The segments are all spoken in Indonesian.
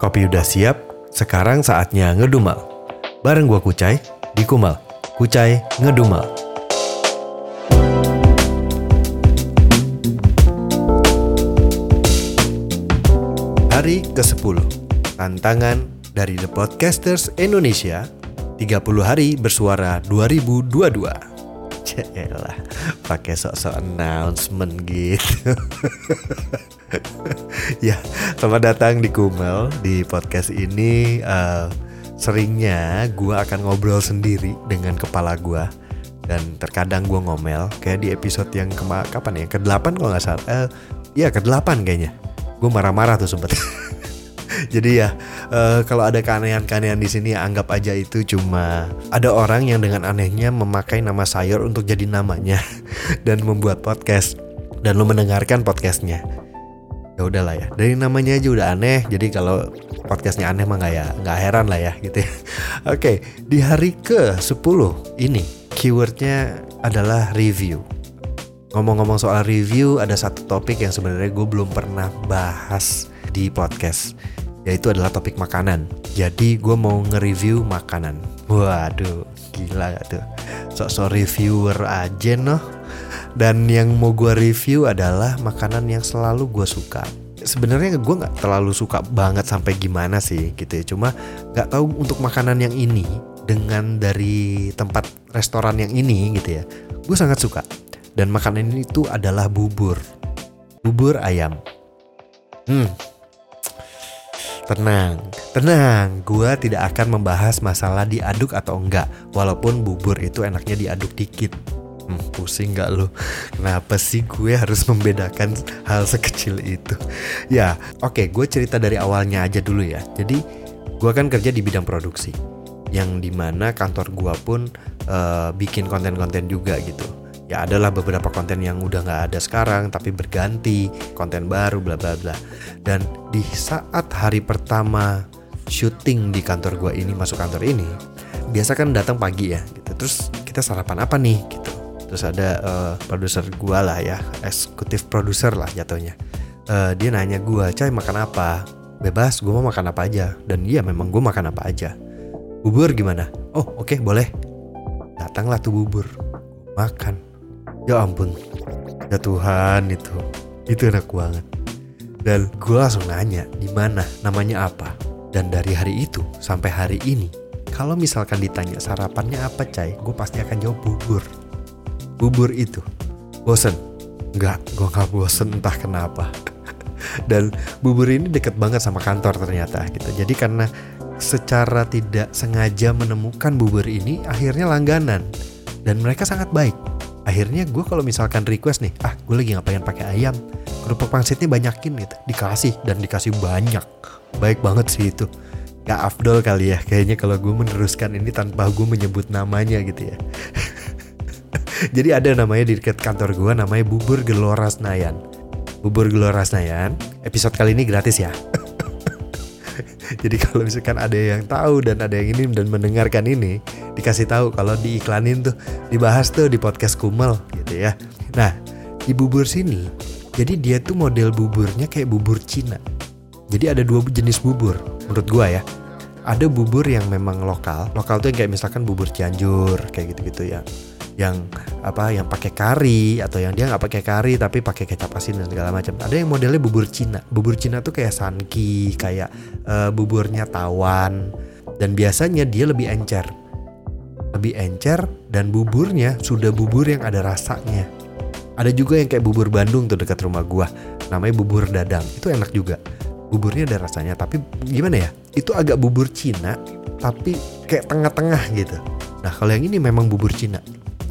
Kopi udah siap, sekarang saatnya ngedumal. Bareng gua Kucai, di Kumal. Kucai Ngedumal. Hari ke-10. Tantangan dari The Podcasters Indonesia 30 hari bersuara 2022. Celah, pakai sok-sok announcement gitu. ya, selamat datang di Kumel. Di podcast ini. Uh, seringnya gue akan ngobrol sendiri dengan kepala gue dan terkadang gue ngomel kayak di episode yang kema kapan ya? Ke 8 kalau nggak salah. Uh, ya ke 8 kayaknya. Gue marah-marah tuh sempet. Jadi ya uh, kalau ada keanehan-keanehan di sini ya anggap aja itu cuma ada orang yang dengan anehnya memakai nama sayur untuk jadi namanya dan membuat podcast. Dan lo mendengarkan podcastnya ya udahlah ya. Dari namanya aja udah aneh jadi kalau podcastnya aneh mah nggak ya nggak heran lah ya gitu ya. Oke di hari ke 10 ini keywordnya adalah review. Ngomong-ngomong soal review ada satu topik yang sebenarnya gue belum pernah bahas di podcast yaitu adalah topik makanan. Jadi gue mau nge-review makanan. Waduh gila gak tuh. Sok-sok reviewer aja noh dan yang mau gue review adalah makanan yang selalu gue suka. Sebenarnya gue nggak terlalu suka banget sampai gimana sih gitu ya. Cuma nggak tahu untuk makanan yang ini dengan dari tempat restoran yang ini gitu ya gue sangat suka. Dan makanan ini itu adalah bubur. Bubur ayam. Hmm. Tenang, tenang, gue tidak akan membahas masalah diaduk atau enggak Walaupun bubur itu enaknya diaduk dikit Hmm, pusing gak lo? Kenapa sih gue harus membedakan hal sekecil itu? Ya, oke, okay, gue cerita dari awalnya aja dulu ya. Jadi, gue kan kerja di bidang produksi, yang di mana kantor gue pun uh, bikin konten-konten juga gitu. Ya adalah beberapa konten yang udah gak ada sekarang tapi berganti konten baru bla bla bla. Dan di saat hari pertama syuting di kantor gue ini masuk kantor ini, biasa kan datang pagi ya gitu. Terus kita sarapan apa nih gitu terus ada uh, produser gua lah ya eksekutif produser lah jatuhnya. Uh, dia nanya gua cai makan apa? Bebas gua mau makan apa aja. Dan iya memang gua makan apa aja. Bubur gimana? Oh oke okay, boleh. Datanglah tuh bubur. Makan. Ya ampun. Ya Tuhan itu. Itu enak banget. Dan gue langsung nanya di mana? Namanya apa? Dan dari hari itu sampai hari ini kalau misalkan ditanya sarapannya apa cai gue pasti akan jawab bubur bubur itu. Bosen. Nggak gue nggak bosen entah kenapa. Dan bubur ini deket banget sama kantor ternyata gitu. Jadi karena secara tidak sengaja menemukan bubur ini akhirnya langganan. Dan mereka sangat baik. Akhirnya gue kalau misalkan request nih ah gue lagi ngapain pakai ayam? Kerupuk pangsitnya banyakin gitu. Dikasih dan dikasih banyak. Baik banget sih itu. Gak afdol kali ya kayaknya kalau gue meneruskan ini tanpa gue menyebut namanya gitu ya Jadi ada namanya di dekat kantor gue namanya Bubur Gelora Senayan. Bubur Gelora Senayan, episode kali ini gratis ya. Jadi kalau misalkan ada yang tahu dan ada yang ini dan mendengarkan ini, dikasih tahu kalau diiklanin tuh, dibahas tuh di podcast Kumel gitu ya. Nah, di bubur sini, jadi dia tuh model buburnya kayak bubur Cina. Jadi ada dua jenis bubur menurut gua ya. Ada bubur yang memang lokal, lokal tuh yang kayak misalkan bubur Cianjur kayak gitu-gitu ya yang apa yang pakai kari atau yang dia nggak pakai kari tapi pakai kecap asin dan segala macam. Ada yang modelnya bubur Cina. Bubur Cina tuh kayak sanki, kayak uh, buburnya tawan dan biasanya dia lebih encer. Lebih encer dan buburnya sudah bubur yang ada rasanya. Ada juga yang kayak bubur Bandung tuh dekat rumah gua. Namanya bubur dadang. Itu enak juga. Buburnya ada rasanya tapi gimana ya? Itu agak bubur Cina tapi kayak tengah-tengah gitu. Nah, kalau yang ini memang bubur Cina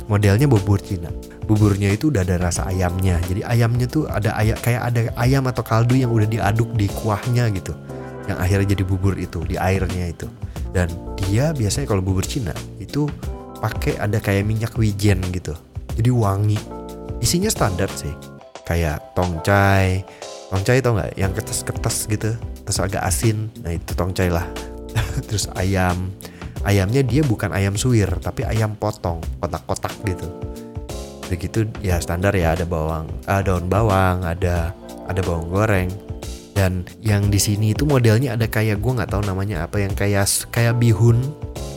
modelnya bubur Cina. Buburnya itu udah ada rasa ayamnya. Jadi ayamnya tuh ada ayam kayak ada ayam atau kaldu yang udah diaduk di kuahnya gitu. Yang akhirnya jadi bubur itu di airnya itu. Dan dia biasanya kalau bubur Cina itu pakai ada kayak minyak wijen gitu. Jadi wangi. Isinya standar sih. Kayak tongcai tongcai tau nggak? Yang kertas-kertas gitu. Terus agak asin. Nah itu tongcai lah. Terus ayam ayamnya dia bukan ayam suwir tapi ayam potong kotak-kotak gitu. Begitu ya standar ya ada bawang uh, daun bawang ada ada bawang goreng. Dan yang di sini itu modelnya ada kayak gue nggak tahu namanya apa yang kayak kayak bihun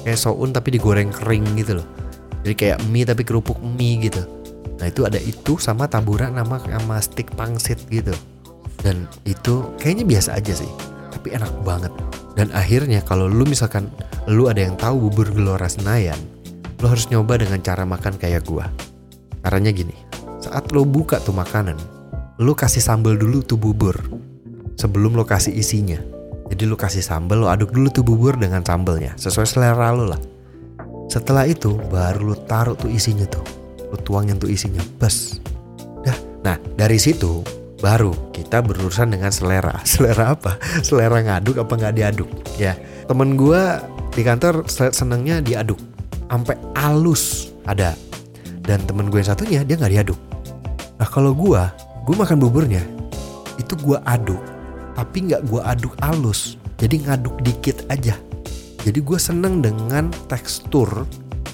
kayak soun tapi digoreng kering gitu loh. Jadi kayak mie tapi kerupuk mie gitu. Nah itu ada itu sama taburan nama sama stick pangsit gitu. Dan itu kayaknya biasa aja sih tapi enak banget dan akhirnya kalau lu misalkan lu ada yang tahu bubur gelora Senayan lu harus nyoba dengan cara makan kayak gua. Caranya gini saat lu buka tuh makanan lu kasih sambal dulu tuh bubur sebelum lo kasih isinya. Jadi lu kasih sambal lu aduk dulu tuh bubur dengan sambalnya sesuai selera lu lah. Setelah itu baru lu taruh tuh isinya tuh. Lu tuangin tuh isinya bes. Dah. Nah dari situ baru kita berurusan dengan selera. Selera apa? Selera ngaduk apa nggak diaduk? Ya temen gua di kantor senengnya diaduk. Sampai alus ada. Dan temen gue yang satunya dia nggak diaduk. Nah kalau gua gue makan buburnya itu gua aduk tapi nggak gua aduk alus. Jadi ngaduk dikit aja. Jadi gue seneng dengan tekstur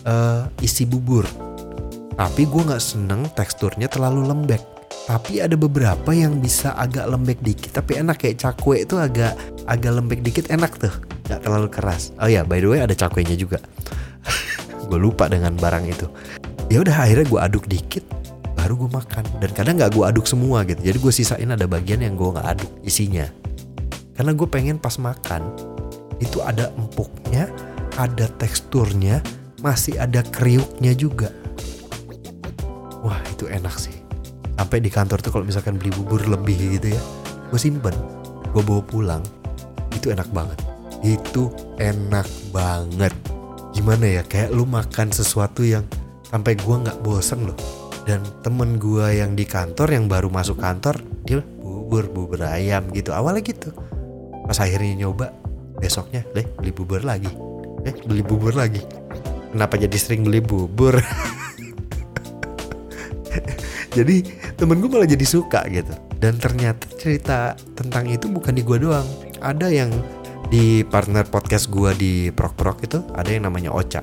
uh, isi bubur. Tapi gue nggak seneng teksturnya terlalu lembek. Tapi ada beberapa yang bisa agak lembek dikit tapi enak kayak cakwe itu agak agak lembek dikit enak tuh nggak terlalu keras. Oh ya by the way ada cakwenya juga. gue lupa dengan barang itu. Ya udah akhirnya gue aduk dikit baru gue makan dan kadang nggak gue aduk semua gitu jadi gue sisain ada bagian yang gue nggak aduk isinya karena gue pengen pas makan itu ada empuknya, ada teksturnya, masih ada kriuknya juga. Wah itu enak sih. Sampai di kantor tuh kalau misalkan beli bubur lebih gitu ya, gue simpen, gue bawa pulang, itu enak banget. Itu enak banget. Gimana ya, kayak lu makan sesuatu yang sampai gue nggak bosen loh. Dan temen gue yang di kantor yang baru masuk kantor, dia bubur bubur ayam gitu. Awalnya gitu. Pas akhirnya nyoba, besoknya deh beli bubur lagi eh beli bubur lagi kenapa jadi sering beli bubur jadi temen gue malah jadi suka gitu. Dan ternyata cerita tentang itu bukan di gue doang. Ada yang di partner podcast gue di Prok Prok itu ada yang namanya Ocha.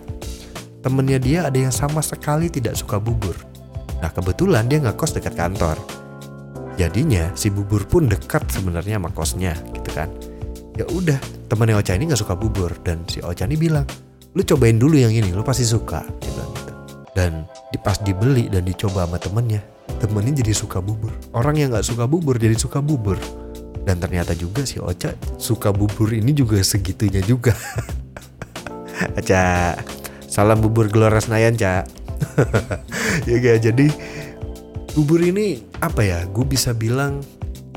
Temennya dia ada yang sama sekali tidak suka bubur. Nah kebetulan dia nggak kos dekat kantor. Jadinya si bubur pun dekat sebenarnya sama kosnya gitu kan. Ya udah temennya Ocha ini nggak suka bubur. Dan si Ocha ini bilang lu cobain dulu yang ini lu pasti suka gitu dan pas dibeli dan dicoba sama temennya temennya jadi suka bubur. Orang yang nggak suka bubur jadi suka bubur. Dan ternyata juga si Ocha suka bubur ini juga segitunya juga. Ocha salam bubur Gelora Senayan Ca ya gak jadi bubur ini apa ya? Gue bisa bilang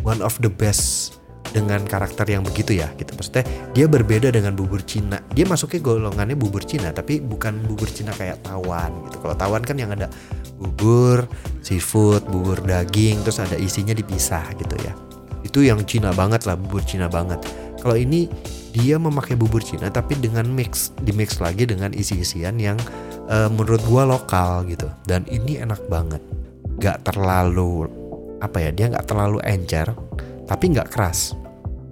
one of the best dengan karakter yang begitu ya gitu. Maksudnya dia berbeda dengan bubur Cina. Dia masuknya golongannya bubur Cina tapi bukan bubur Cina kayak tawan gitu. Kalau tawan kan yang ada bubur seafood bubur daging terus ada isinya dipisah gitu ya. Itu yang Cina banget lah bubur Cina banget. Kalau ini dia memakai bubur Cina tapi dengan mix di mix lagi dengan isi-isian yang uh, menurut gua lokal gitu. Dan ini enak banget. Gak terlalu apa ya dia nggak terlalu encer tapi nggak keras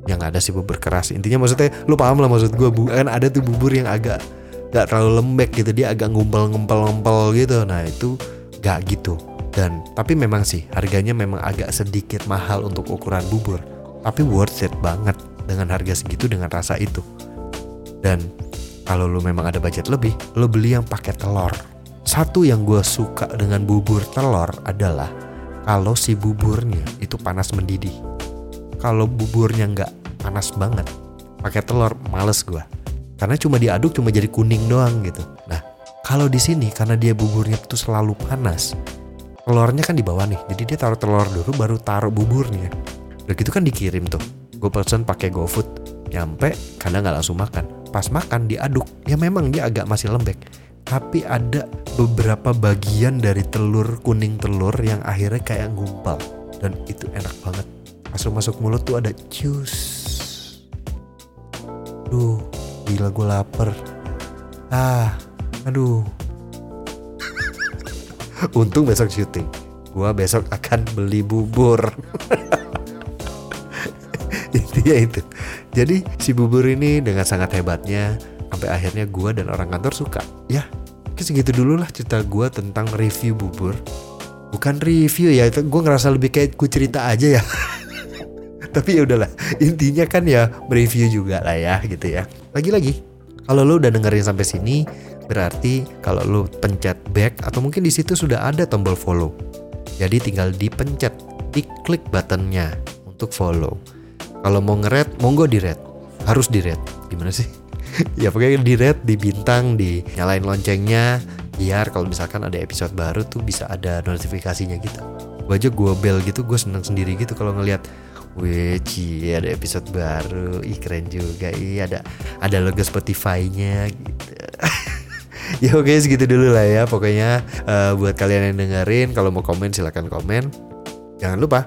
yang ada sih bubur keras intinya maksudnya lu paham lah maksud gue kan ada tuh bubur yang agak nggak terlalu lembek gitu dia agak ngumpel ngumpel ngumpel gitu. Nah itu nggak gitu. Dan tapi memang sih harganya memang agak sedikit mahal untuk ukuran bubur. Tapi worth it banget dengan harga segitu dengan rasa itu. Dan kalau lu memang ada budget lebih lu beli yang pakai telur. Satu yang gue suka dengan bubur telur adalah kalau si buburnya itu panas mendidih kalau buburnya nggak panas banget pakai telur males gue karena cuma diaduk cuma jadi kuning doang gitu. Nah kalau di sini karena dia buburnya tuh selalu panas telurnya kan di bawah nih jadi dia taruh telur dulu baru taruh buburnya. Udah gitu kan dikirim tuh. Gue pesen pakai GoFood. Nyampe kadang nggak langsung makan. Pas makan diaduk. Ya memang dia agak masih lembek. Tapi ada beberapa bagian dari telur kuning telur yang akhirnya kayak ngumpal. Dan itu enak banget masuk masuk mulut tuh ada jus. Duh gila gue lapar. Ah aduh. Untung besok syuting. Gue besok akan beli bubur. Intinya itu. Jadi si bubur ini dengan sangat hebatnya sampai akhirnya gue dan orang kantor suka. Ya segitu dulu lah cerita gue tentang review bubur. Bukan review ya itu gue ngerasa lebih kayak gue cerita aja ya Tapi ya udahlah, intinya kan ya mereview juga lah ya gitu ya. Lagi-lagi, kalau lu udah dengerin sampai sini, berarti kalau lu pencet back atau mungkin di situ sudah ada tombol follow. Jadi tinggal dipencet, diklik buttonnya untuk follow. Kalau mau ngeret, monggo di red. Harus di red. Gimana sih? ya pokoknya di red, di bintang, di nyalain loncengnya biar kalau misalkan ada episode baru tuh bisa ada notifikasinya gitu. Gue aja gue bel gitu, gue seneng sendiri gitu kalau ngelihat Wih, ada episode baru. Ih, keren juga. Ih, ada ada logo Spotify-nya gitu. ya oke segitu dulu lah ya. Pokoknya uh, buat kalian yang dengerin, kalau mau komen silahkan komen. Jangan lupa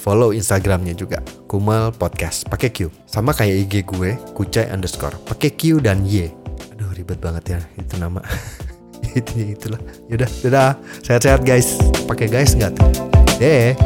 follow Instagramnya juga Kumal Podcast pakai Q sama kayak IG gue Kucai underscore pakai Q dan Y aduh ribet banget ya itu nama itu itulah yaudah dadah sehat-sehat guys pakai guys nggak tuh deh